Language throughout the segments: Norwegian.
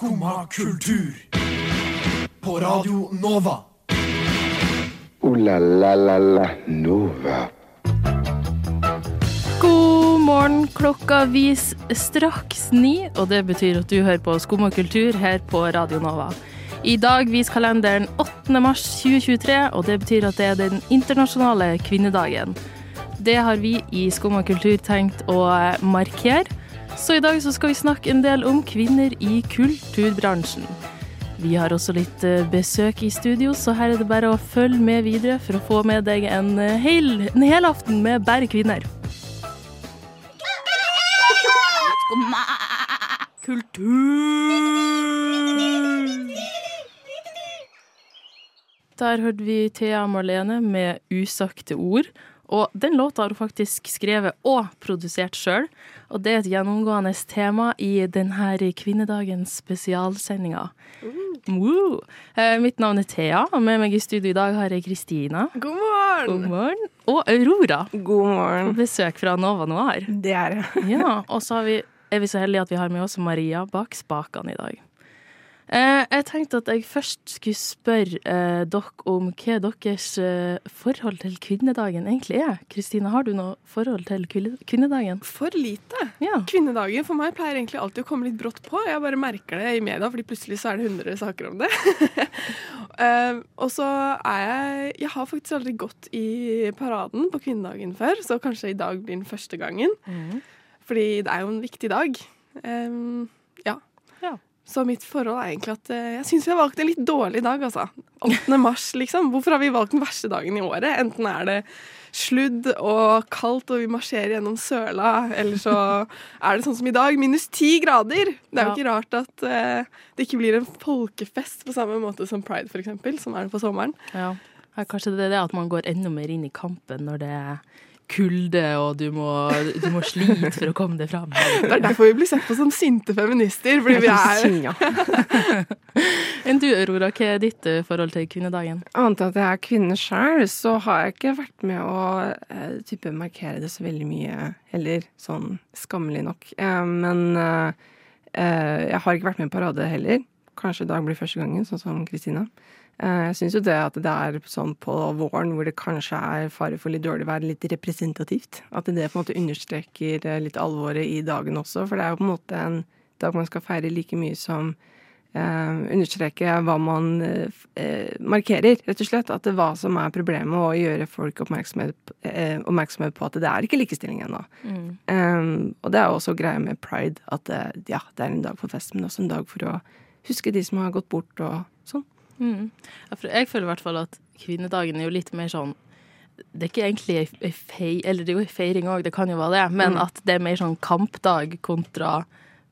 Skumma kultur. På Radio Nova. O-la-la-la-la Nova. God morgen, klokka vis straks ni, og det betyr at du hører på Skumma kultur her på Radio Nova. I dag viser kalenderen 8. mars 2023, og det betyr at det er den internasjonale kvinnedagen. Det har vi i Skumma kultur tenkt å markere, så i dag så skal vi snakke en del om kvinner i kulturbransjen. Vi har også litt eh, besøk i studio, så her er det bare å følge med videre for å få med deg en eh, hel, en hel aften med bare kvinner. Kultur. Der hørte vi Thea Marlene med 'Usagte ord'. Og den låta har hun faktisk skrevet og produsert sjøl. Og det er et gjennomgående tema i denne kvinnedagens spesialsendinga. Woo. Uh, mitt navn er Thea, og med meg i studio i dag har jeg Kristina. God morgen! God morgen. Og Aurora. God morgen. På besøk fra Nova Noir. Det er det. Ja, og så har vi, er vi så heldige at vi har med oss Maria bak spakene i dag. Eh, jeg tenkte at jeg først skulle spørre eh, dere om hva deres eh, forhold til kvinnedagen egentlig er. Kristine, har du noe forhold til kvinnedagen? For lite. Ja. Kvinnedagen for meg pleier egentlig alltid å komme litt brått på. Jeg bare merker det i media, fordi plutselig så er det 100 saker om det. Og så er jeg Jeg har faktisk aldri gått i paraden på kvinnedagen før, så kanskje i dag blir den første gangen. Fordi det er jo en viktig dag. Ja. Så mitt forhold er egentlig at eh, jeg syns vi har valgt en litt dårlig dag, altså. 8. mars, liksom. Hvorfor har vi valgt den verste dagen i året? Enten er det sludd og kaldt, og vi marsjerer gjennom søla, eller så er det sånn som i dag, minus ti grader. Det er jo Ja. ikke rart at uh, det ikke blir en folkefest på samme måte som pride, eksempel, som er det på sommeren. Ja. Ja, Kanskje det er det at man går enda mer inn i kampen når det er kulde, og du må, du må slite for å komme deg fram. Det er derfor vi blir sett på som sinte feminister, fordi vi er Enn du, Aurora, hva er ditt eh, forhold til kvinnedagen? Annet enn at jeg er kvinne sjøl, så har jeg ikke vært med å uh, type markere det så veldig mye heller. Sånn skammelig nok. Uh, men uh, eh, jeg har ikke vært med i parade heller. Kanskje i dag blir første gangen, sånn som Kristina. Eh, jeg syns jo det at det er sånn på våren hvor det kanskje er fare for litt dårlig vær, litt representativt. At det på en måte understreker eh, litt alvoret i dagen også. For det er jo på en måte en dag man skal feire like mye som eh, understreke hva man eh, eh, markerer, rett og slett. At det hva som er problemet, og gjøre folk oppmerksomhet, eh, oppmerksomhet på at det er ikke likestilling ennå. Eh, og det er jo også greia med pride, at ja, det er en dag for fest, men også en dag for å huske de som har gått bort og sånn. Mm. Jeg føler i hvert fall at kvinnedagen er jo litt mer sånn Det er ikke egentlig ei- ei fei... Eller det er jo ei feiring òg, det kan jo være det, men at det er mer sånn kampdag kontra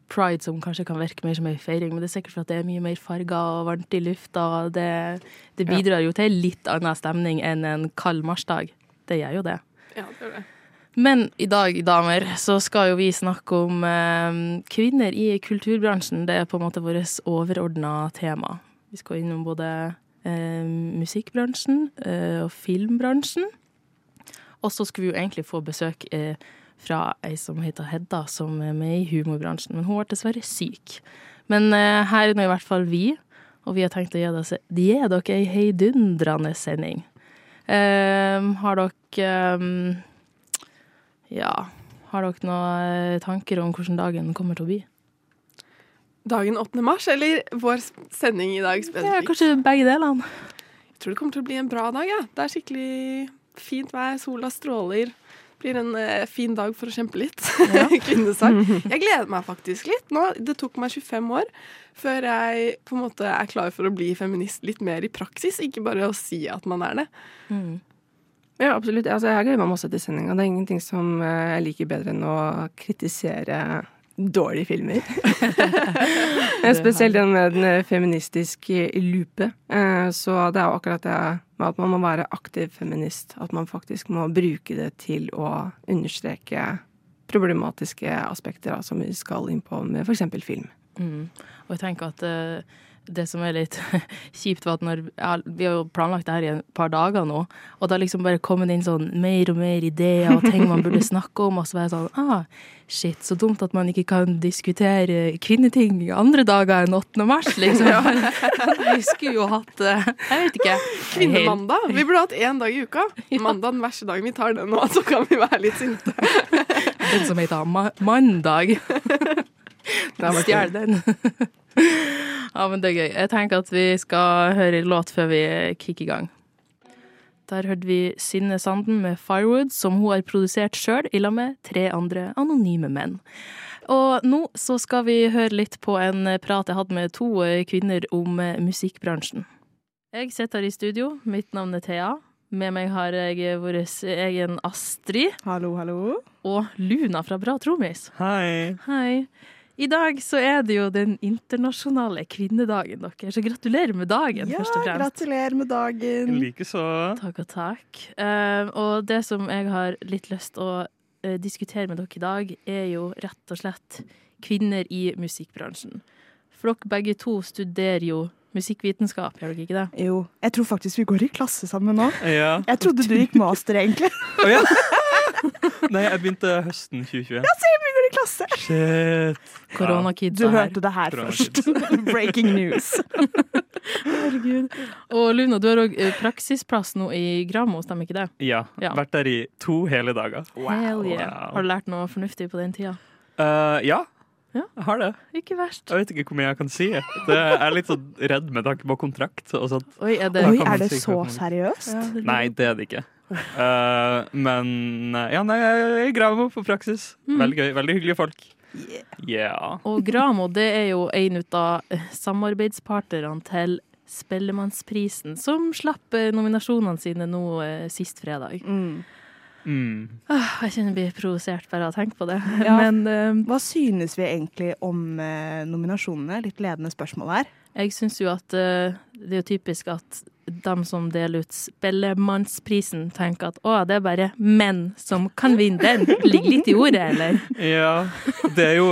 pride, som kanskje kan virke mer som ei feiring. Men det er sikkert for at det er mye mer farger og varmt i lufta, og det, det bidrar jo til litt annen stemning enn en kald marsdag. Det gjør jo det. Ja, det det. Men i dag, damer, så skal jo vi snakke om eh, kvinner i kulturbransjen. Det er på en måte vårt overordna tema. Vi skal innom både eh, musikkbransjen eh, og filmbransjen. Og så skulle vi jo egentlig få besøk eh, fra ei som heter Hedda, som er med i humorbransjen. Men hun ble dessverre syk. Men eh, her er nå i hvert fall vi, og vi har tenkt å gi dere, gi dere ei heidundrende sending. Eh, har dere eh, ja. Har dere noen tanker om hvordan dagen kommer til å bli? Dagen 8. mars, eller vår sending i dag Ja, spesifikt? kanskje begge delene. Jeg tror det kommer til å bli en bra dag, ja. Det er skikkelig fint vær, sola stråler. Blir en eh, fin dag for å kjempe litt. Kvinnesak. Jeg gleder meg faktisk litt nå. Det tok meg 25 år før jeg på en måte er klar for å bli feminist litt mer i praksis, ikke bare å si at man er det. Ja, absolutt. Altså, jeg gleder meg masse til sendinga. Det er ingenting som eh, jeg liker bedre enn å kritisere dårlige filmer. Spesielt den med den eh, feministiske loopet. Eh, Så det er jo akkurat det med at man må være aktiv feminist. At man faktisk må bruke det til å understreke problematiske aspekter da, som vi skal inn på med f.eks. film. Mm. Og jeg tenker at eh, det som er litt kjipt, var at når ja, Vi har jo planlagt det her i et par dager nå, og det har liksom bare kommet inn sånn mer og mer ideer og ting man burde snakke om, og så var jeg sånn ah, shit, så dumt at man ikke kan diskutere kvinneting andre dager enn 8. mars, liksom. Vi skulle jo hatt eh, Jeg vet ikke. Kvinnemandag. Vi burde hatt én dag i uka. Mandag den verste dagen. Vi tar den nå, så kan vi være litt sinte. Den som heter ma Mandag. Stjel den. ja, men det er gøy. Jeg tenker at vi skal høre en låt før vi kicker i gang. Der hørte vi Synne Sanden med 'Firewood', som hun har produsert sjøl i lag med tre andre anonyme menn. Og nå så skal vi høre litt på en prat jeg hadde med to kvinner om musikkbransjen. Jeg sitter her i studio. Mitt navn er Thea. Med meg har jeg vår egen Astrid Hallo, hallo. og Luna fra Bra Tromis. Hei. Hei. I dag så er det jo den internasjonale kvinnedagen deres, så gratulerer med dagen, Ja, først og fremst. gratulerer med dagen. Likeså. Takk og takk. Uh, og det som jeg har litt lyst å uh, diskutere med dere i dag, er jo rett og slett kvinner i musikkbransjen. For dere begge to studerer jo musikkvitenskap, gjør dere ikke det? Jo, jeg tror faktisk vi går i klasse sammen nå. Ja. Jeg trodde du gikk master, egentlig. Oh, ja. Nei, jeg begynte høsten 2021. Vi går i klasse. Shit. Du Koronakidsa her. hørte det her først. Breaking news. Herregud. Og Luna, du har òg praksisplass nå i Gramo, stemmer ikke det? Ja. Ja. Vært der i to hele dager. Hell yeah. Wow. Har du lært noe fornuftig på den tida? Uh, ja. Ja. Jeg har det. Ikke verst. Jeg vet ikke hvor mye jeg kan si. Det jeg er litt sånn redd med tanke på kontrakt og sånt. Oi, er det Oi, er det si så seriøst? Ja, det seriøst? Nei, det er det ikke. Eh, men eh, ja, nei, jeg graver meg på praksis. Mm. Veldig gøy. Veldig hyggelige folk. Yeah. Og Gramo det er jo en av eh, samarbeidspartnerne til Spellemannsprisen, som slapp nominasjonene sine nå sist fredag. Mm. Mm. Ah, jeg kjenner jeg blir provosert bare av å tenke på det. Ja. Men uh, Hva synes vi egentlig om nominasjonene? Litt ledende spørsmål her. Jeg syns jo at eh, det er jo typisk at de som deler ut Spellemannsprisen, tenker at å, det er bare menn som kan vinne den. Ligger litt i ordet, eller? Ja. Det er jo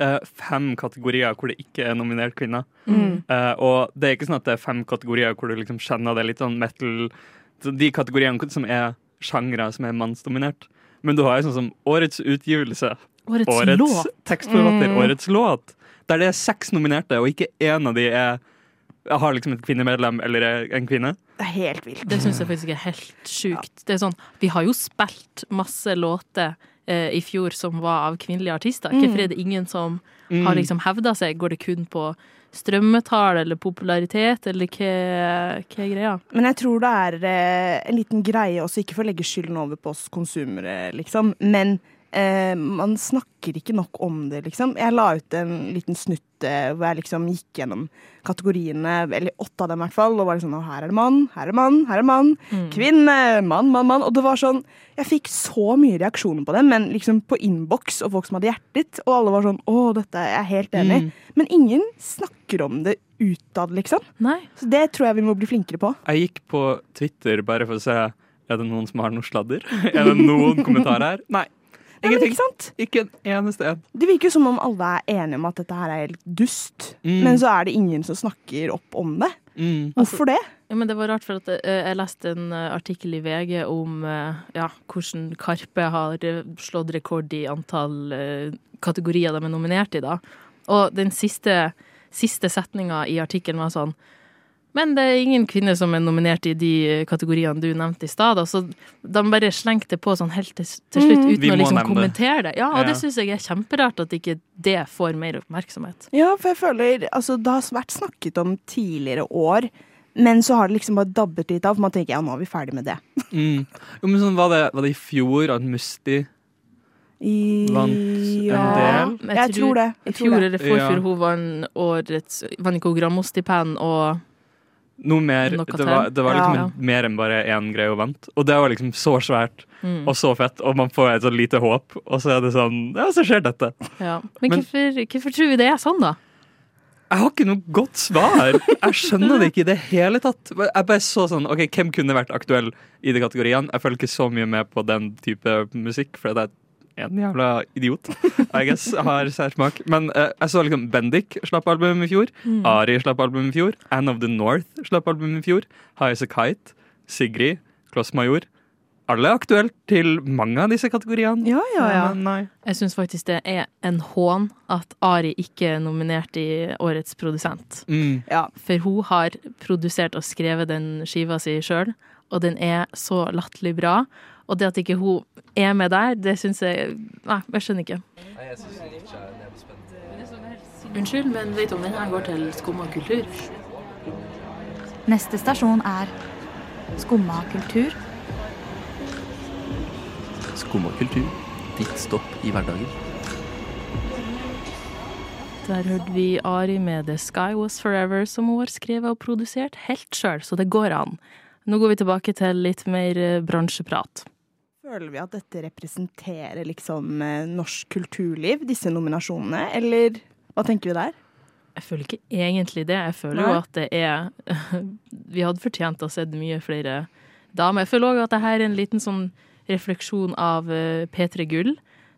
eh, fem kategorier hvor det ikke er nominert kvinner. Mm. Eh, og det er ikke sånn at det er fem kategorier hvor du liksom kjenner det litt sånn metal De kategoriene som er sjangre som er mannsdominert. Men du har jo sånn som årets utgivelse, Årets, årets låt. tekstforfatter, Mm. årets låt. Der det er seks nominerte, og ikke én av de er har liksom et kvinnemedlem eller er en kvinne. Det er helt vilt. Det syns jeg faktisk er helt sjukt. Det er sånn, vi har jo spilt masse låter eh, i fjor som var av kvinnelige artister. Mm. Hvorfor er det ingen som har liksom hevda seg? Går det kun på strømmetall eller popularitet, eller hva, hva er greia? Men jeg tror det er eh, en liten greie også, ikke for å legge skylden over på oss konsumere, liksom, men eh, man snakker ikke nok om det, liksom. Jeg la ut en liten snutt eh, hvor jeg liksom gikk gjennom kategoriene, eller åtte av dem i hvert fall, og var liksom, «Å, her er det mann, her er det mann, her er det mann, Mm. kvinne, mann, mann, mann, og det var sånn, jeg fikk så mye reaksjoner på det, men liksom på innboks og folk som hadde hjertet, og alle var sånn, å, dette er jeg helt enig i. Mm. Men ingen snakker om det utad, liksom. Nei. Så det tror jeg vi må bli flinkere på. Jeg gikk på Twitter bare for å se Er det noen som har noe sladder. er det noen kommentarer her? Nei. Ja, men ikke sant? Ikke en eneste en. Det virker jo som om alle er enige om at dette her er helt dust, Mm. men så er det ingen som snakker opp om det. Mm. Hvorfor det? Ja, men det var rart, for at eh, jeg leste en eh, artikkel i VG om eh, ja, hvordan Karpe har slått rekord i antall kategorier de er nominert i. da. Og den siste, siste setninga i artikkelen var sånn Men det er ingen kvinner som er nominert i de eh, kategoriene du nevnte i stad. Så de bare slengte på sånn helt til, til slutt Mhm. uten å liksom kommentere det. Ja, og Ja. det syns jeg er kjemperart at ikke det får mer oppmerksomhet. Ja, for jeg føler altså, Det har vært snakket om tidligere år, men så har det liksom bare dabbet litt av. For man tenker ja, nå er vi ferdig med det. Mm. Jo, men sånn, var, det, var det i fjor at Musti I, Vant en del? Jeg Jeg, tror- tror det. I fjor eller forfjor Ja. hun vant årets Vant ikke hun Grammo-stipend og Noe mer. Noe Det var, det var liksom Ja. en, mer enn bare én greie å vente. Og det var liksom så svært mm, og så fett, og man får et så lite håp, og så er det sånn Ja, så skjer dette. ja. Men, Men- hvorfor, hvorfor tror vi det er sånn, da? Jeg har ikke noe godt svar. Jeg skjønner det ikke i det hele tatt. Jeg bare så sånn, ok, Hvem kunne vært aktuell i de kategoriene? Jeg følger ikke så mye med på den type musikk, for jeg en jævla idiot, I guess, har særsmak. Men uh, jeg så liksom Bendik slapp album i fjor. Mm. Ari slapp album i fjor. Anne of the North slapp album i fjor. High as a Kite. Sigrid. Kloss Major. Alle er aktuelt til mange av disse kategoriene. Ja, ja, ja. Men nei. Jeg syns faktisk det er en hån at Ari ikke er nominert i Årets produsent. Mm. ja. For hun har produsert og skrevet den skiva si sjøl, og den er så latterlig bra. Og det at ikke hun er med der, det syns jeg Nei, jeg skjønner ikke. Unnskyld, men vet du om den her går til Skumma kultur? Neste stasjon er Skumma kultur. Skumma kultur. Ditt stopp i hverdagen. Der hørte vi Ari med The Sky Was Forever, som hun har skrevet og produsert helt sjøl, så det går an. Nå går vi tilbake til litt mer eh, bransjeprat. Føler vi at dette representerer liksom eh, norsk kulturliv, disse nominasjonene, eller hva tenker vi der? Jeg føler ikke egentlig det. Jeg føler jo at det er Vi hadde fortjent å se mye flere damer. Jeg føler òg at det her er en liten sånn refleksjon av eh, P3 Gull.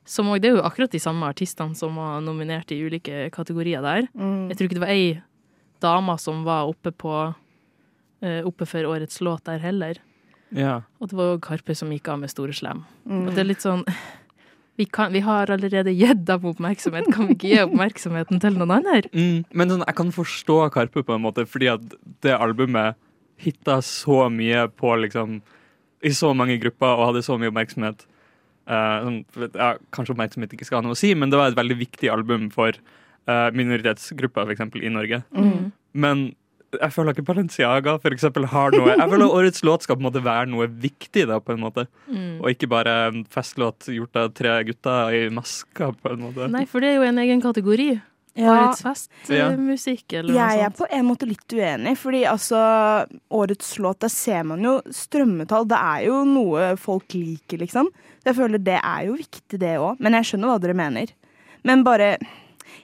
Som også, det er jo akkurat de samme artistene som var nominert i ulike kategorier der. Jeg tror ikke det var ei dame som var oppe på eh, Oppe for årets låt der heller. Ja. Og det var jo Karpe som gikk av med Store Slem. Mm. Og det er litt sånn vi, kan, vi har allerede gitt dem oppmerksomhet. Kan vi ikke gi oppmerksomheten til noen andre? Mm. Men sånn, jeg kan forstå Karpe på en måte, fordi at det albumet hitta så mye på liksom I så mange grupper og hadde så mye oppmerksomhet. Uh, sånn, ja, kanskje oppmerksomhet ikke skal ha noe å si, men det var et veldig viktig album for uh, minoritetsgrupper, eksempel, i Norge. Mm. Men jeg føler ikke Balenciaga for eksempel, har noe Jeg føler årets låt skal på en måte være noe viktig, da, på en måte. Mm. Og ikke bare en festlåt gjort av tre gutter i masker, på en måte. Nei, for det er jo en egen kategori. Ja, Årets festmusikk, eller noe jeg er på en måte litt uenig, fordi altså Årets låt, der ser man jo strømmetall. Det er jo noe folk liker, liksom. Jeg føler det er jo viktig, det òg. Men jeg skjønner hva dere mener. Men bare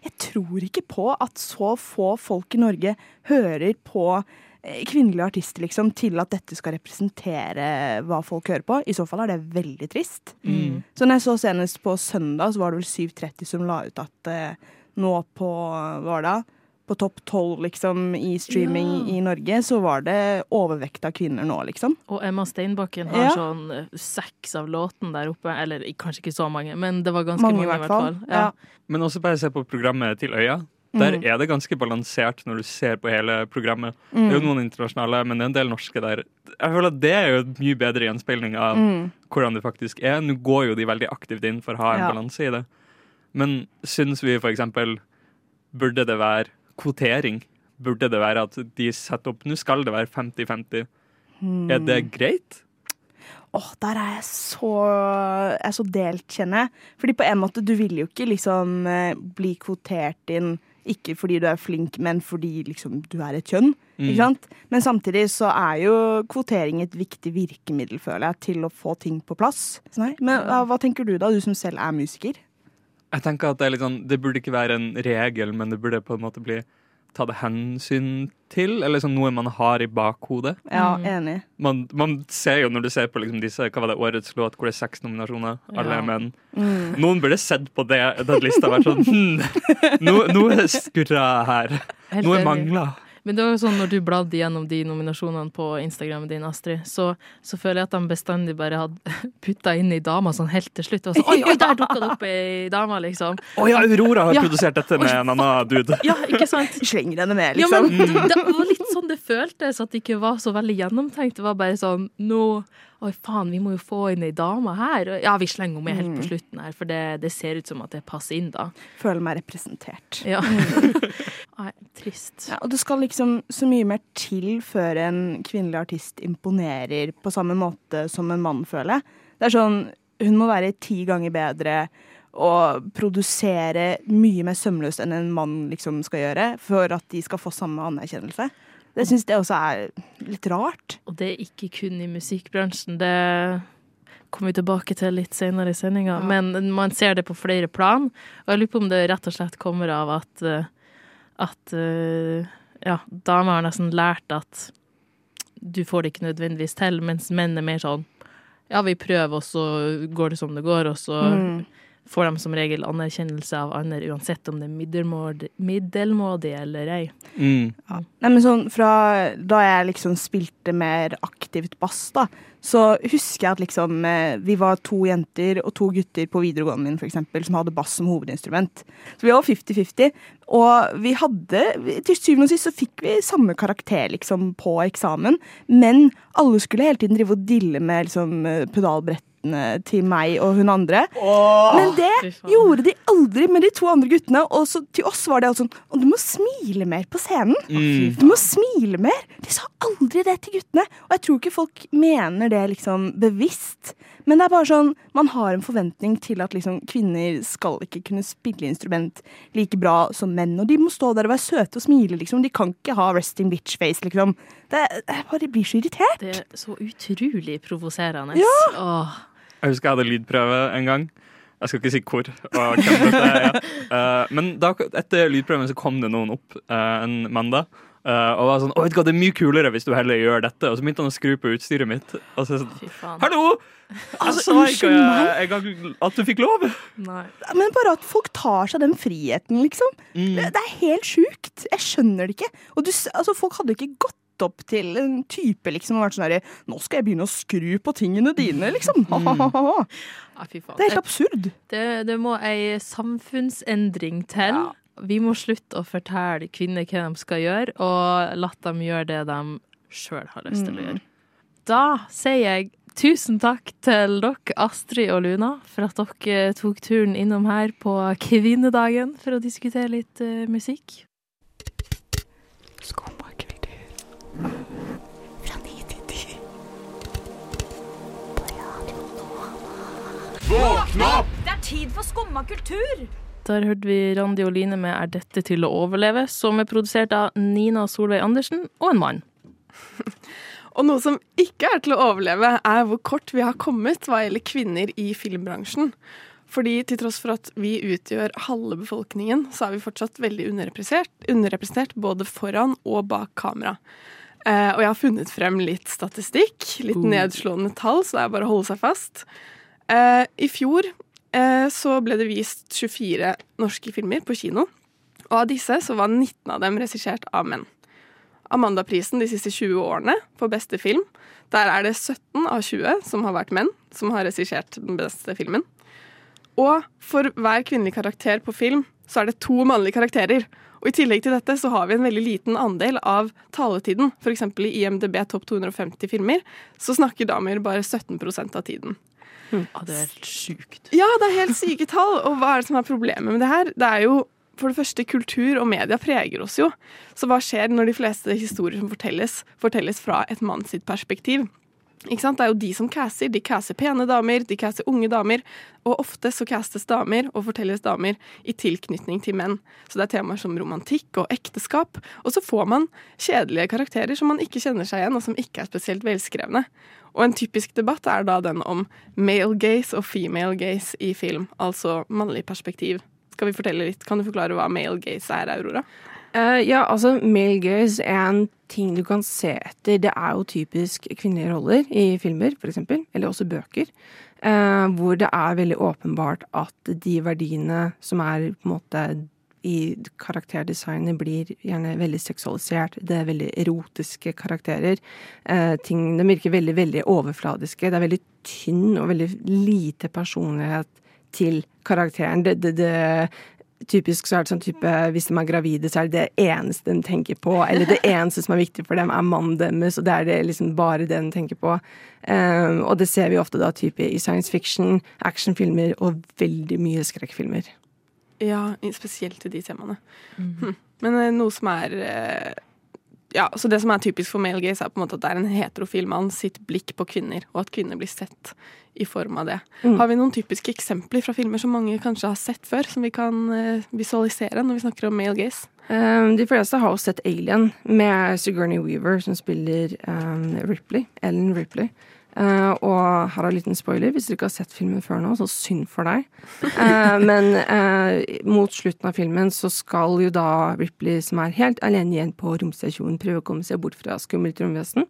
Jeg tror ikke på at så få folk i Norge hører på eh, kvinnelige artister, liksom, til at dette skal representere hva folk hører på. I så fall er det veldig trist. Mm. Så når jeg så senest på søndag, så var det vel 730 som la ut at eh, nå på hva var det, da? På topp tolv liksom, i streaming Ja. i Norge, så var det overvekt av kvinner nå, liksom. Og Emma Steinbakken har Ja. sånn eh, seks av låten der oppe. Eller kanskje ikke så mange, men det var ganske Mange, mange, i hvert fall. Ja. Men også bare se på programmet til Øya. Der Mm. er det ganske balansert når du ser på hele programmet. Det er jo Mm. noen internasjonale, men det er en del norske der. Jeg føler at Det er jo et mye bedre gjenspeiling av Mm. hvordan det faktisk er. Nå går jo de veldig aktivt inn for å ha en Ja. balanse i det. Men syns vi for eksempel Burde det være kvotering? Burde det være at de setter opp Nå skal det være 50-50. Hmm. Er det greit? Åh, der er jeg så, jeg er så delt, kjenner jeg. Fordi på en måte, du vil jo ikke liksom eh, bli kvotert inn ikke fordi du er flink, men fordi liksom du er et kjønn. Mm. Ikke sant? Men samtidig så er jo kvotering et viktig virkemiddel, føler jeg, til å få ting på plass. Nei. Men hva tenker du da, du som selv er musiker? Jeg tenker at det, er litt sånn, det burde ikke være en regel, men det burde på en måte bli tatt hensyn til. Eller sånn noe man har i bakhodet. Ja, Mm. enig. Man, man ser jo når du ser på liksom disse, hva var det, årets låt, hvor det er seks nominasjoner, alle Ja. er menn. Mm. Noen burde sett på det, den lista og vært sånn hm, Noe, noe skurra her. Helt Noe mangler. Men det var jo sånn når du bladde gjennom de nominasjonene på Instagrammen din, Astrid, så, så føler jeg at de bestandig bare hadde putta inn i dama sånn helt til slutt. Og så, oi, oi, der dukka det opp ei dame, liksom. Å ja, Aurora har Ja. produsert dette med en annen dude. Ja, ikke sant? Slenger henne med, Ja, liksom. men det, det var litt sånn det føltes, at det ikke var så veldig gjennomtenkt. Det var bare sånn nå Oi, faen, vi må jo få inn ei dame her. Ja, vi slenger henne med helt på slutten her, for det, det ser ut som at det passer inn da. Føler meg representert. Ja. Nei, trist. Ja, og det skal liksom så mye mer til før en kvinnelig artist imponerer på samme måte som en mann, føler jeg. Det er sånn, hun må være ti ganger bedre og produsere mye mer sømløst enn en mann liksom skal gjøre, for at de skal få samme anerkjennelse. Det syns jeg også er litt rart. Og det er ikke kun i musikkbransjen. Det kommer vi tilbake til litt senere i sendinga. Ja. Men man ser det på flere plan. Og jeg lurer på om det rett og slett kommer av at, eh, at eh, ja, damer har nesten lært at du får det ikke nødvendigvis til, mens menn er mer sånn ja, vi prøver, og så går det som det går, og så Mm. Får de som regel anerkjennelse av andre, uansett om det er middelmådig, eller ei. Mm. Nei, men sånn fra da jeg liksom spilte mer aktivt bass, da, så husker jeg at liksom eh, vi var to jenter og to gutter på videregående min, for eksempel, som hadde bass som hovedinstrument. Så vi var 50-50. Og vi hadde Til syvende og sist så fikk vi samme karakter liksom på eksamen, men alle skulle hele tiden drive og dille med liksom eh, pedalbrettene til meg og hun andre. Men det gjorde de aldri med de to andre guttene. Og så til oss var det sånn Og du må smile mer på scenen. Mm. Du må smile mer! De sa aldri det til guttene. Og jeg tror ikke folk mener det liksom bevisst. Men det er bare sånn, man har en forventning til at liksom kvinner skal ikke kunne spille instrument like bra som menn. Og de må stå der og være søte og smile, liksom. De kan ikke ha resting bitch face, liksom. Det, jeg bare blir så irritert. Det er så utrolig provoserende. Åh. Jeg husker jeg hadde lydprøve en gang. Jeg skal ikke si hvor. Og hvem dette er. Uh, men da, etter lydprøven så kom det noen opp uh, en mandag. Uh, og var sånn, «Å, vet du hva, Det er mye kulere hvis du heller gjør dette. Og så begynte han å skru på utstyret mitt. Og så sånn, Hallo! Altså, unnskyld meg. at du fikk lov. Nei. Men bare at folk tar seg den friheten, liksom. Mm. Det, det er helt sjukt. Jeg skjønner det ikke. Og du, altså, folk hadde ikke gått opp til en type liksom og vært sånn herre Nå skal jeg begynne å skru på tingene dine, liksom. Ha-ha-ha. Ja, fy faen. Det er helt absurd. Det, det må ei samfunnsendring til. Vi må slutte å fortelle kvinner hva de skal gjøre, og la dem gjøre det de sjøl har lyst til å gjøre. Da sier jeg tusen takk til dere, Astrid og Luna, for at dere tok turen innom her på kvinnedagen for å diskutere litt uh, musikk. Fra ni til ti. På Radio Våkn opp! Det er tid for skumma kultur! Der hørte vi Randi og Line med 'Er dette til å overleve', som er produsert av Nina Solveig Andersen og en mann. Og noe som ikke er til å overleve, er hvor kort vi har kommet hva gjelder kvinner i filmbransjen. Fordi til tross for at vi utgjør halve befolkningen, så er vi fortsatt veldig underrepresentert, underrepresentert både foran og bak kamera. Eh, og jeg har funnet frem litt statistikk, litt nedslående tall, så det er bare å holde seg fast. Eh, I fjor eh, så ble det vist 24 norske filmer på kino, og av disse så var 19 av dem regissert av menn. Amandaprisen de siste 20 årene for beste film. Der er det 17 av 20 som har vært menn, som har regissert den beste filmen. Og for hver kvinnelig karakter på film, så er det to mannlige karakterer. Og i tillegg til dette så har vi en veldig liten andel av taletiden. F.eks. i IMDb topp 250 filmer, så snakker damer bare 17% av tiden. Ja, det er helt sjukt. Ja, det er helt syke tall. Og hva er det som er problemet med det her? Det er jo for det første, kultur og media preger oss jo. Så hva skjer når de fleste historier som fortelles, fortelles fra et manns perspektiv? Ikke sant? Det er jo de som caster. De caster pene damer, de caster unge damer. Og ofte så castes damer og fortelles damer i tilknytning til menn. Så det er temaer som romantikk og ekteskap. Og så får man kjedelige karakterer som man ikke kjenner seg igjen, og som ikke er spesielt velskrevne. Og en typisk debatt er da den om male gaze og female gaze i film. Altså mannlig perspektiv. Skal vi fortelle litt? Kan du forklare hva male gaze er, Aurora? Eh, ja, altså male gaze er en ting du kan se etter. Det er jo typisk kvinnelige roller i filmer, eksempel, eller også bøker. Uh, hvor det er veldig åpenbart at de verdiene som er på en måte i karakterdesignet, blir gjerne veldig seksualisert. Det er veldig erotiske karakterer. Eh, ting, de virker veldig, veldig overfladiske. Det er veldig tynn og veldig lite personlighet til karakteren. Det, det, det Typisk så er det sånn type hvis de er gravide, så er det det eneste de tenker på. Eller det eneste som er viktig for dem, er mannen deres, og det er det liksom bare det de tenker på. Um, og det ser vi ofte da type i science fiction, actionfilmer og veldig mye skrekkfilmer. Ja, spesielt i de temaene. Hm. Men eh, noe som er eh, Ja, så det som er typisk for male gaze, er på en måte at det er en heterofil mann sitt blikk på kvinner, og at kvinner blir sett i form av det. Mm. Har vi noen typiske eksempler fra filmer som mange kanskje har sett før, som vi kan eh, visualisere når vi snakker om male gaze? Um, de fleste har jo sett Alien med Sigourney Weaver, som spiller um, Ripley. Ellen Ripley. Uh, og her er en liten spoiler. Hvis dere ikke har sett filmen før nå, så synd for deg. Uh, men uh, mot slutten av filmen så skal jo da Ripley, som er helt alene igjen på romstasjonen, prøve å komme seg bort fra skummelt romvesen.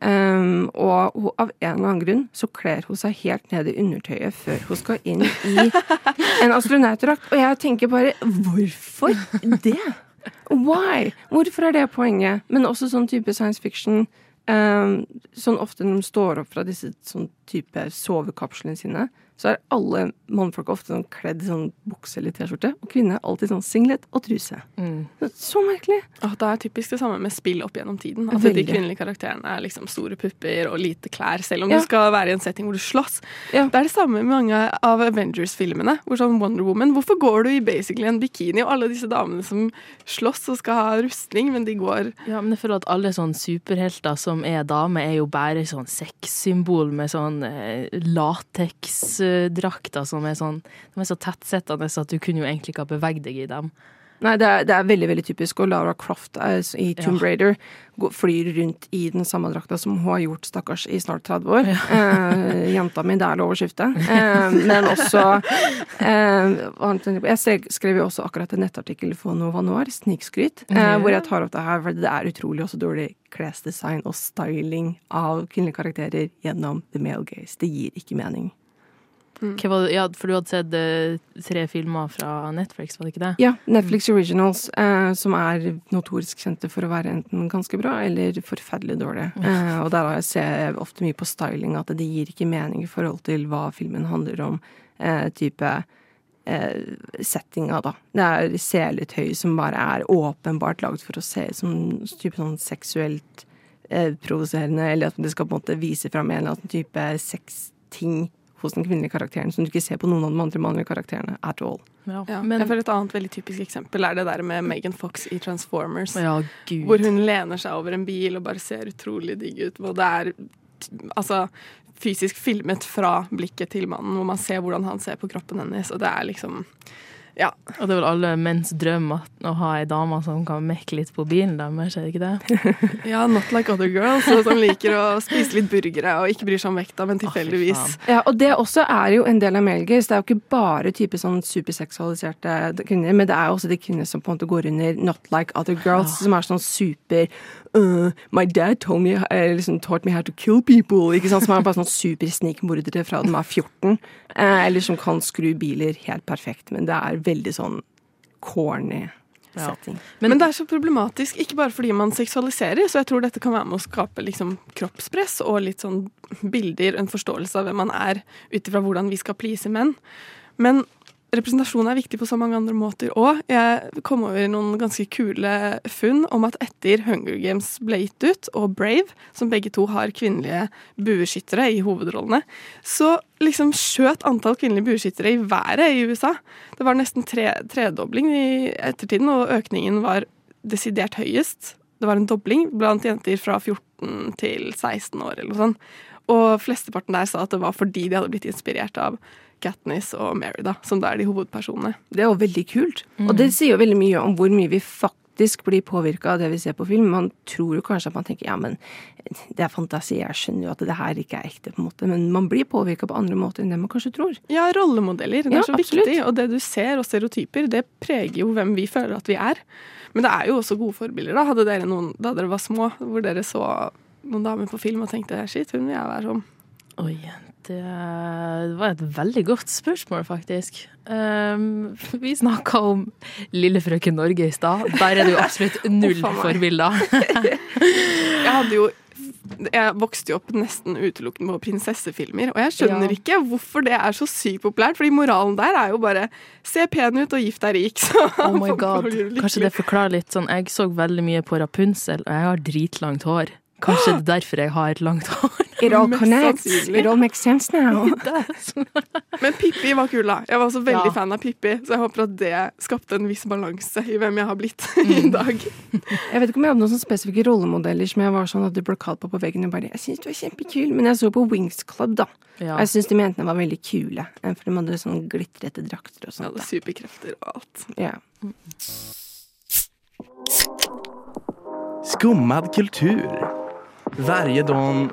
Um, og hun, av en eller annen grunn så kler hun seg helt ned i undertøyet før hun skal inn i en astronautdrakt. Og jeg tenker bare hvorfor det? Why? Hvorfor er det poenget? Men også sånn type science fiction. Um, sånn ofte når de står opp fra disse sånn type sovekapslene sine, så er alle mannfolk ofte sånn kledd i sånn bukse eller T-skjorte, og kvinner er alltid sånn singlet og truse. Så merkelig. Åh, det er typisk det samme med spill opp gjennom tiden. At Veldig. de kvinnelige karakterene er liksom store pupper og lite klær, selv om Ja. du skal være i en setting hvor du slåss. Ja. Det er det samme med mange av Avengers-filmene. hvor sånn Wonder Woman, Hvorfor går du i basically en bikini, og alle disse damene som slåss og skal ha rustning, men de går Ja, men jeg føler at alle sånne superhelter som er damer, er jo bare sånn sexsymbol med sånn eh, lateksdrakter som er sånn De er så tettsittende at du kunne jo egentlig ikke ha beveget deg i dem. Nei, det er, det er veldig veldig typisk. Og Lara Croft er, i Tomb Ja. Raider går- flyr rundt i den samme drakta som hun har gjort, stakkars, i snart 30 år. Eh, jenta mi, det er lov å skifte. Eh, men også eh, jeg skrev- skrev jo også akkurat en nettartikkel for Nova Noir, snikskryt, eh, hvor jeg tar opp det her, for det er utrolig også dårlig klesdesign og styling av kvinnelige karakterer gjennom the male gaze. Det gir ikke mening. Hva? Ja, for du hadde sett uh, tre filmer fra Netflix, var det ikke det? Ja, Netflix Originals, uh, som er notorisk kjente for å være enten ganske bra eller forferdelig dårlig. Uh, og der ser jeg ofte mye på styling, at det gir ikke mening i forhold til hva filmen handler om. Type settinga, da. Det er seletøy som bare er åpenbart lagd for å se som type sånn seksuelt eh, provoserende, eller at det skal på en måte vise fram en eller annen type sexting hos den kvinnelige karakteren som du ikke ser på noen av de andre mannlige karakterene at all. Ja. ja. Men Jeg føler Et annet veldig typisk eksempel er det der med Megan Fox i Transformers. Ja, gud. Hvor hun lener seg over en bil og bare ser utrolig digg ut. Hvor det er altså fysisk filmet fra blikket til mannen, hvor man ser hvordan han ser på kroppen hennes. Og det er liksom Ja. Og det er vel alle menns drøm at, å ha ei dame som kan mekke litt på bilen deres, er det ikke det? ja not like other girls, som liker å spise litt burgere og ikke bryr seg om vekta, men tilfeldigvis. Ja, og det også er jo en del av Melgers. Det er jo ikke bare type sånn superseksualiserte kvinner, men det er jo også de kvinner som på en måte går under not like other girls, som er sånn super uh, My dad told me, uh, liksom, taught me how to kill people. Ikke sant? Som er bare sånn supersnikmordere fra de er 14. Uh, eller som kan skru biler helt perfekt, men det er veldig sånn corny Ja. setting. Men, det er så problematisk, ikke bare fordi man seksualiserer, så jeg tror dette kan være med å skape liksom, kroppspress og litt sånn bilder, en forståelse av hvem man er, ut ifra hvordan vi skal please menn. Men representasjon er viktig på så mange andre måter òg. Jeg kom over noen ganske kule funn om at etter Hunger Games ble gitt ut, og Brave, som begge to har kvinnelige bueskyttere i hovedrollene, så liksom skjøt antall kvinnelige bueskyttere i været i USA. Det var nesten tre, tredobling i ettertiden, og økningen var desidert høyest. Det var en dobling blant jenter fra 14 til 16 år eller noe sånt. Og flesteparten der sa at det var fordi de hadde blitt inspirert av Katniss og Mary, da, som da er de hovedpersonene. Det er jo veldig kult. Og det sier jo veldig mye om hvor mye vi faktisk blir påvirka av det vi ser på film. Man tror jo kanskje at man tenker ja, men det er fantasi, jeg skjønner jo at det her ikke er ekte, på en måte. Men man blir påvirka på andre måter enn det man kanskje tror. Ja, rollemodeller. Det er Ja, så absolutt. viktig. Og det du ser, og stereotyper, det preger jo hvem vi føler at vi er. Men det er jo også gode forbilder. da. Hadde dere noen da dere var små, hvor dere så noen damer på film og tenkte shit, hun vil jeg være som. Oi, det var et veldig godt spørsmål, faktisk. Um, vi snakka om Lille frøken Norge i stad. Der er det jo absolutt null faen forbilder. Jeg hadde jo jeg vokste jo opp nesten utelukkende på prinsessefilmer, og jeg skjønner Ja. ikke hvorfor det er så sykt populært, fordi moralen der er jo bare se pen ut og gift deg rik, Oh my god. Kanskje det forklarer litt sånn Jeg så veldig mye på Rapunzel, og jeg har dritlangt hår. Kanskje det er derfor jeg har langt hår. It all connects. It all makes sense now. Men Pippi var kul, da. Jeg var også veldig Ja. fan av Pippi, så jeg håper at det skapte en viss balanse i hvem jeg har blitt Mm. i dag. Jeg vet ikke om jeg hadde noen sånne spesifikke rollemodeller som jeg var sånn at du ble kalt på på veggen og bare Jeg syns du er kjempekul, men jeg så på Wings Club, da. Ja. Jeg syns de jentene var veldig kule, eh, for de hadde sånn glitrete drakter og sånt. Ja, superkrefter og alt. Ja. Skummad kultur. Varje dag...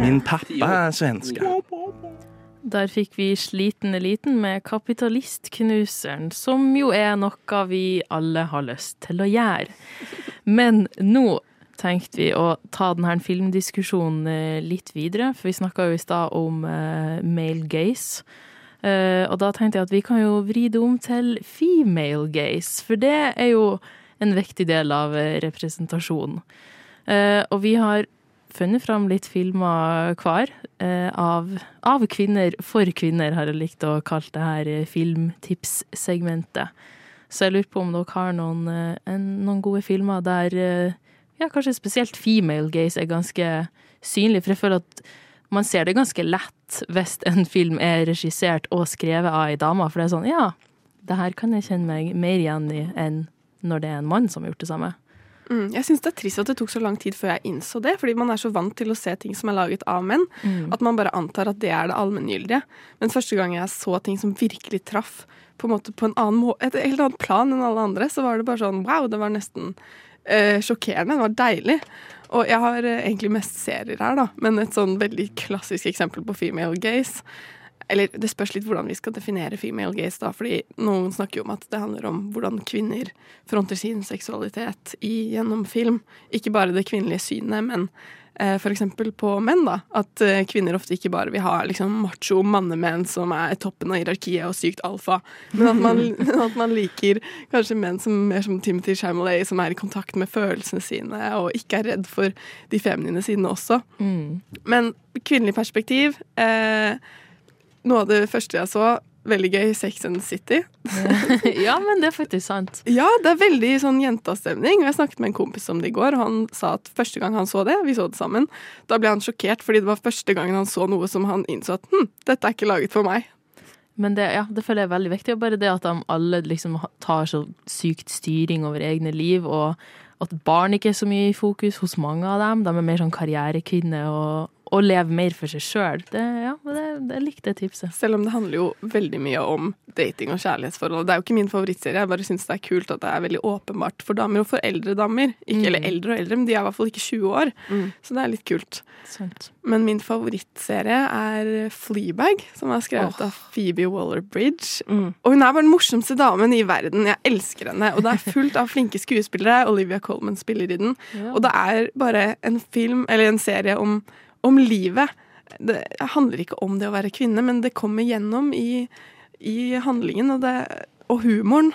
Min pappa er svenska. Der fikk vi Sliten eliten med Kapitalistknuseren, som jo er noe vi alle har lyst til å gjøre. Men nå tenkte vi å ta denne filmdiskusjonen eh, litt videre, for vi snakka jo i stad om uh, male gaze. Eh, og da tenkte jeg at vi kan jo vri det om til female gaze, for det er jo en viktig del av representasjon. representasjonen. Eh, og vi har funnet fram litt filmer hver eh, av, av kvinner for kvinner, har jeg likt å kalle det her eh, filmtipssegmentet. Så jeg lurer på om dere har noen, eh, en, noen gode filmer der eh, ja, kanskje spesielt female gaze er ganske synlig, for jeg føler at man ser det ganske lett hvis en film er regissert og skrevet av ei dame, for det er sånn, ja, det her kan jeg kjenne meg mer igjen i enn når det er en mann som har gjort det samme. Mm, jeg syns det er trist at det tok så lang tid før jeg innså det, fordi man er så vant til å se ting som er laget av menn, Mm. at man bare antar at det er det allmenngyldige. Men første gang jeg så ting som virkelig traff på en måte på en annen et helt annet plan enn alle andre, så var det bare sånn wow, det var nesten eh, sjokkerende. Det var deilig. Og jeg har eh, egentlig mest serier her, da, men et sånn veldig klassisk eksempel på female gaze eller det spørs litt hvordan vi skal definere female gaze, da, fordi noen snakker jo om at det handler om hvordan kvinner fronter sin seksualitet i, gjennom film. Ikke bare det kvinnelige synet, men eh, eksempel på menn, da. At eh, kvinner ofte ikke bare vil ha liksom macho mannemenn som er toppen av hierarkiet og sykt alfa, men at man, at man liker kanskje menn som mer som Timothy Chalamet, som er i kontakt med følelsene sine og ikke er redd for de feminine sidene også. Mm. Men kvinnelig perspektiv eh, Noe av det første jeg så, veldig gøy, Sex and City. ja, men det er faktisk sant. Ja, det er veldig sånn jentastemning. Og jeg snakket med en kompis om det i går, og han sa at første gang han så det, vi så det sammen, da ble han sjokkert fordi det var første gangen han så noe som han innså at hm, dette er ikke laget for meg. Men det, ja, det føler jeg er veldig viktig. Og bare det at de alle liksom tar så sykt styring over egne liv, og at barn ikke er så mye i fokus hos mange av dem. De er mer sånn karrierekvinner og, og leve mer for seg sjøl. Ja, det, det likte jeg tipset. Selv om det handler jo veldig mye om dating og kjærlighetsforhold. Det er jo ikke min favorittserie, jeg bare syns det er kult at det er veldig åpenbart for damer, og for eldre damer. Ikke, Mm. Eller eldre og eldre, men de er i hvert fall ikke 20 år. Så det er litt kult. Sånt. Men min favorittserie er Fleabag, som er skrevet av Phoebe Waller-Bridge. Mm. Og hun er bare den morsomste damen i verden. Jeg elsker henne. Og det er fullt av flinke skuespillere. Olivia Colman spiller i den. Og det er bare en film, eller en serie om, om livet. Det handler ikke om det å være kvinne, men det kommer gjennom i, i handlingen. Og, det, og humoren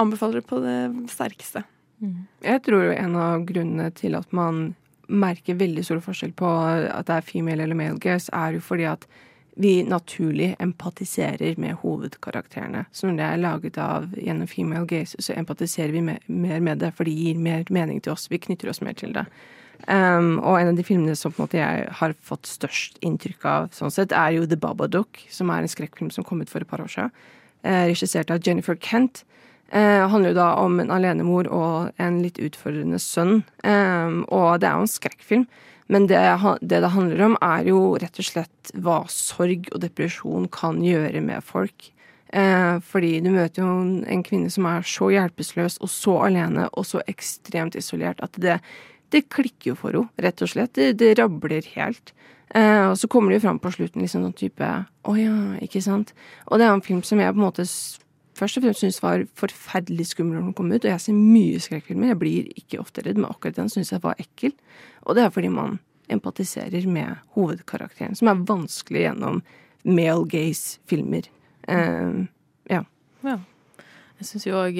anbefaler det på det sterkeste. Jeg tror en av grunnene til at man merker veldig stor forskjell på at det er female eller male gaze, er jo fordi at vi naturlig empatiserer med hovedkarakterene. Så når det er laget av gjennom female gaze, så empatiserer vi mer med det, for det gir mer mening til oss. Vi knytter oss mer til det. Um, og en av de filmene som på en måte jeg har fått størst inntrykk av, sånn sett, er jo The Babadook, som er en skrekkfilm som kom ut for et par år siden. Eh, regissert av Jennifer Kent. Eh, handler jo da om en alenemor og en litt utfordrende sønn. Um, og det er jo en skrekkfilm. Men det, det det handler om, er jo rett og slett hva sorg og depresjon kan gjøre med folk. Eh, fordi du møter jo en, en kvinne som er så hjelpeløs og så alene og så ekstremt isolert at det, det klikker jo for henne, rett og slett. Det, det rabler helt. Eh, og så kommer det jo fram på slutten liksom noen type Å ja, ikke sant? Og det er en film som jeg på en måte først og fremst syntes var forferdelig skummel når den kom ut. Og jeg ser mye skrekkfilmer. Jeg blir ikke ofte redd, men akkurat den syns jeg var ekkel. Og det er fordi man empatiserer med hovedkarakteren, som er vanskelig gjennom male gaze-filmer. Eh, ja. Ja. Jeg syns jo òg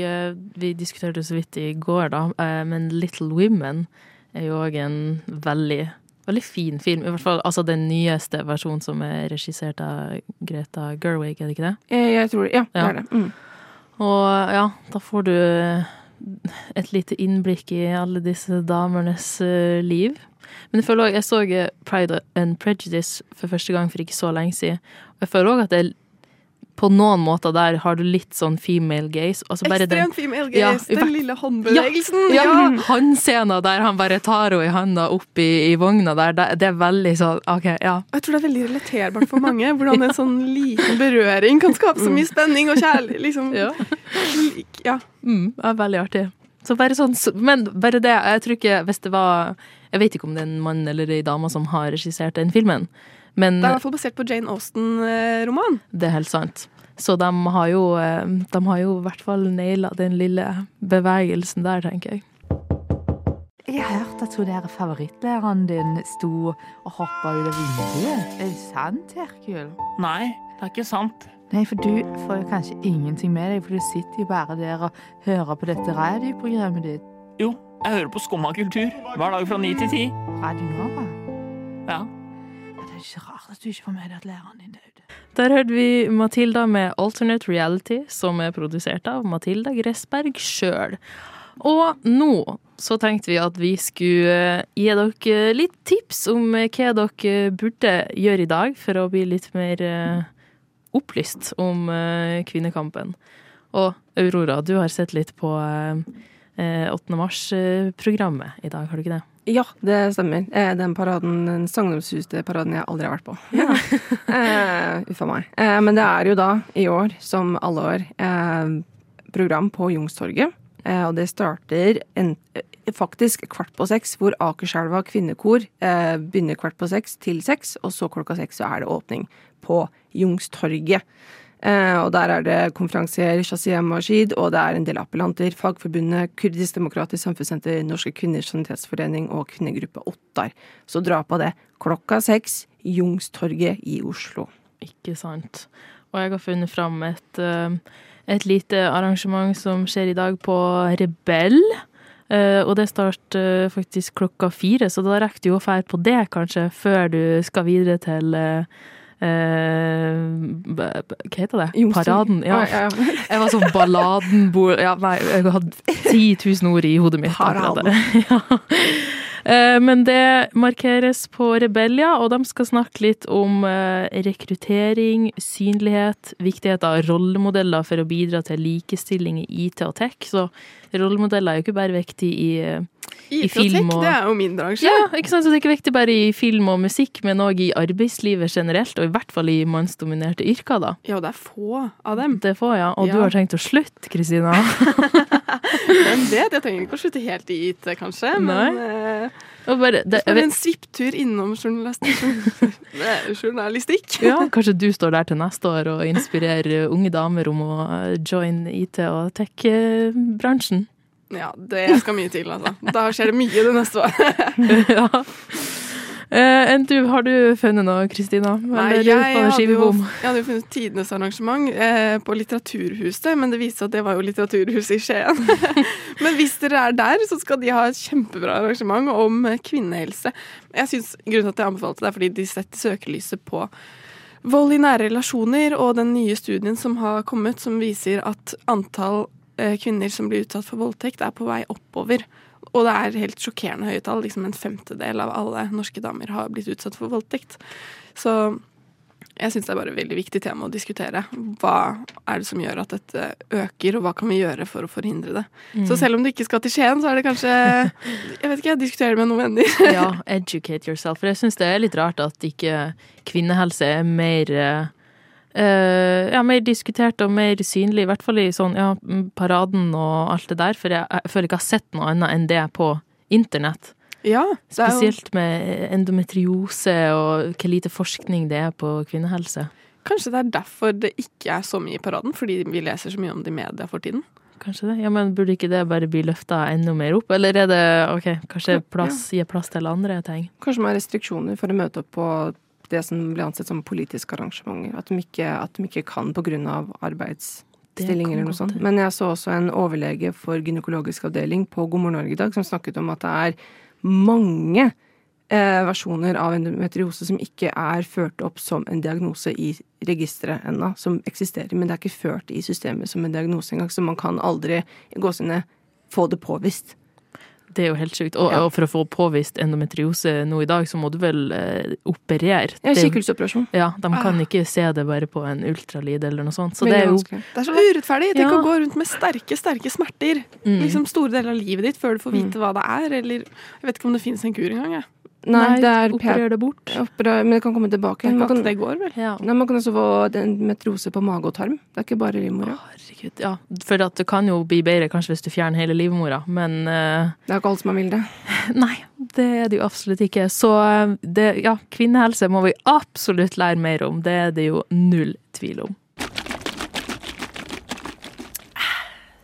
Vi diskuterte det så vidt i går, da, eh, men Little Women er jo òg en veldig Veldig fin film. I hvert fall altså den nyeste versjonen som er regissert av Greta Gerwig, er det ikke det? Jeg, jeg tror Ja, det Ja. er det. Mm. Og ja, da får du et lite innblikk i alle disse damernes eh, liv. Men jeg føler også, jeg så eh, Pride and Prejudice for første gang for ikke så lenge siden. Og jeg føler òg at det på noen måter der har du litt sånn female gaze. Bare den- Ekstremt female gaze. ja, den lille håndbevegelsen. Ja, Ja. ja. scenen der han bare tar henne i handa opp i, i vogna der, det, det er veldig sånn OK, ja. Jeg tror det er veldig relaterbart for mange. Hvordan en sånn liten berøring kan skape så mye spenning og kjærlighet. Liksom. Ja. ja. Mm, det er veldig artig. Så bare sånn, men bare det, jeg tror ikke hvis det var Jeg vet ikke om det er en mann eller ei dame som har regissert den filmen, Men Det er i hvert fall basert på Jane Austen-roman. det er helt sant. Så de har jo, eh, de har jo i hvert fall naila den lille bevegelsen der, tenker jeg. Jeg har hørt at hun der favorittlæreren din sto og hoppa ut av vinduet. Er det sant, Herkul? Nei, det er ikke sant. Nei, for du får jo kanskje ingenting med deg, for du sitter jo bare der og hører på dette radioprogrammet ditt. Jo, jeg hører på Skumma kultur hver dag fra ni til ti. Radio Nova. Ja. Er ikke rart at du ikke får med deg at læreren din døde. Der hørte vi Matilda med Alternate Reality, som er produsert av Matilda Gressberg sjøl. Og nå så tenkte vi at vi skulle gi dere litt tips om hva dere burde gjøre i dag for å bli litt mer eh, opplyst om eh, kvinnekampen. Og Aurora, du har sett litt på eh, 8. mars-programmet i dag, har du ikke det? Ja, det stemmer. Eh, Den paraden, den sagnomsuste-paraden jeg aldri har vært på. Ja. Uff a meg. Eh, men det er jo da, i år, som alle år, eh, program på Youngstorget. Eh, og det starter en, eh, faktisk kvart på seks, hvor Akerselva kvinnekor eh, begynner kvart på seks til seks, og så klokka seks så er det åpning på Youngstorget. Eh, og der er det konferansier Shazia Majid, og det er en del appellanter. Fagforbundet, Kurdisk Demokratisk Samfunnssenter, Norske Kvinners Sanitetsforening og kvinnegruppe Ottar. Så dra på det klokka seks, Jungstorget i Oslo. Ikke sant. Og jeg har funnet fram et, eh, et lite arrangement som skjer i dag på Rebell. Uh, og det starter faktisk klokka fire, så da rekker du å fære på det, kanskje, før du skal videre til b- hva heter det? Paraden. Ja. Jeg var sånn balladenbord ja, Nei, jeg hadde 10 000 ord i hodet mitt. Paraden. Ja. Eh, Men det markeres på Rebellia, og de skal snakke litt om eh, rekruttering, synlighet, viktighet av rollemodeller for å bidra til likestilling i IT og tech. Så rollemodeller er jo ikke bare viktig i, eh, i film og og det er jo min bransje. ja, ikke sant? Så det er ikke viktig bare i film og musikk, men òg i arbeidslivet generelt, og i hvert fall i mannsdominerte yrker, da. Ja, og det er få av dem. Det er få, ja. Og du har tenkt å slutte, Kristina? Hvem vet? Jeg trenger ikke å slutte helt i IT, kanskje, men eh, Og bare, det, jeg vet, en svipptur innom journalistikk. Journalistikk. ja, kanskje du står der til neste år og inspirerer unge damer om å join IT- og tech-bransjen. Ja, det skal mye til, altså. Da skjer det mye det neste året. ja. Enn du, har du funnet noe, Kristina? Nei, jeg hadde, jo, jeg hadde jo funnet tidenes arrangement eh, på Litteraturhuset, men det viste seg at det var jo Litteraturhuset i Skien. men hvis dere er der, så skal de ha et kjempebra arrangement om eh, kvinnehelse. Jeg synes, Grunnen til at jeg anbefalte det, er fordi de setter søkelyset på vold i nære relasjoner og den nye studien som har kommet, som viser at antall eh, kvinner som blir utsatt for voldtekt, er på vei oppover. Og det er helt sjokkerende høye tall. Liksom en femtedel av alle norske damer har blitt utsatt for voldtekt. Så jeg syns det er bare et veldig viktig tema å diskutere. Hva er det som gjør at dette øker, og hva kan vi gjøre for å forhindre det? Mm. Så selv om du ikke skal til Skien, så er det kanskje Jeg vet ikke, jeg diskuterer det med noen venner. ja, educate yourself. For jeg syns det er litt rart at ikke kvinnehelse er mer eh, eh, ja, mer diskutert og mer synlig, i hvert fall i sånn, ja, paraden og alt det der. For jeg, jeg føler ikke jeg har sett noe annet enn det på internett. Ja, det er jo, Spesielt med endometriose og hvor lite forskning det er på kvinnehelse. kanskje det er derfor det ikke er så mye i paraden, fordi vi leser så mye om det i media for tiden. Kanskje det? Ja, men Burde ikke det bare bli løfta enda mer opp? Eller er det ok, kanskje plass, gi plass til andre ting? Kanskje man har restriksjoner for å møte opp på det som blir ansett som politiske arrangementer. At de ikke, at de ikke kan pga. arbeidsstillinger eller noe sånt. Men jeg så også en overlege for gynekologisk avdeling på God morgen Norge i dag som snakket om at det er mange eh, versjoner av endometriose som ikke er ført opp som en diagnose i registeret ennå, som eksisterer, men det er ikke ført i systemet som en diagnose engang, så man kan aldri gå sine få det påvist. Det er jo helt sjukt. Og, Ja. og for å få påvist endometriose nå i dag, så må du vel eh, operere. Ja, Det- Ja, de kan Ah. ikke se det bare på en ultralyd eller noe sånt. Så det er jo. Det er så urettferdig. Tenk Ja. å gå rundt med sterke, sterke smerter Mm. liksom store deler av livet ditt før du får vite hva det er. Eller jeg vet ikke om det finnes en kur engang. Jeg. Nei, det er operer det bort. Operer, men det kan komme tilbake. Det Man kan, det går, vel? Ja. nei, man kan også få en metrose på mage og tarm. Det er ikke bare livmora. Herregud, ja. For at det kan jo bli bedre kanskje hvis du fjerner hele livmora, men uh, Det er ikke alle som er milde. Nei, det er det jo absolutt ikke. Så eh, det, ja, kvinnehelse må vi absolutt lære mer om. Det er det jo null tvil om.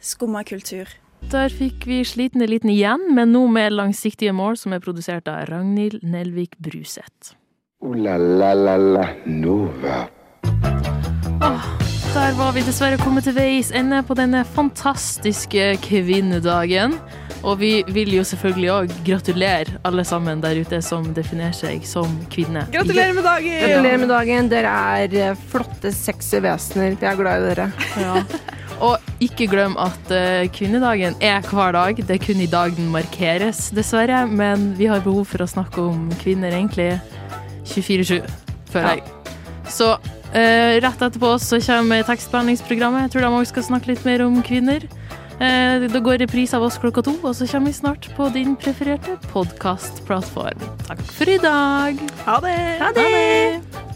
Skumma kultur. Der fikk vi Sliten eliten igjen, men nå med langsiktige mål, som er produsert av Ragnhild Nelvik Bruseth. O-la-la-la-la Nova. Der var vi dessverre kommet til veis ende på denne fantastiske kvinnedagen. Og vi vil jo selvfølgelig òg gratulere alle sammen der ute som definerer seg som kvinne. Gratulerer med dagen! Gratulerer med dagen. Dere er flotte, sexy vesener. Jeg er glad i dere. Ja. Og ikke glem at eh, kvinnedagen er hver dag. Det er kun i dag den markeres, dessverre. Men vi har behov for å snakke om kvinner egentlig 24-7, føler jeg. Så eh, rett etterpå så kommer tekstbehandlingsprogrammet. Jeg tror de òg skal snakke litt mer om kvinner. Eh, da går reprise av oss klokka to, og så kommer vi snart på din prefererte podkastplattform. Takk for i dag. Ha det! Ha det! Ha har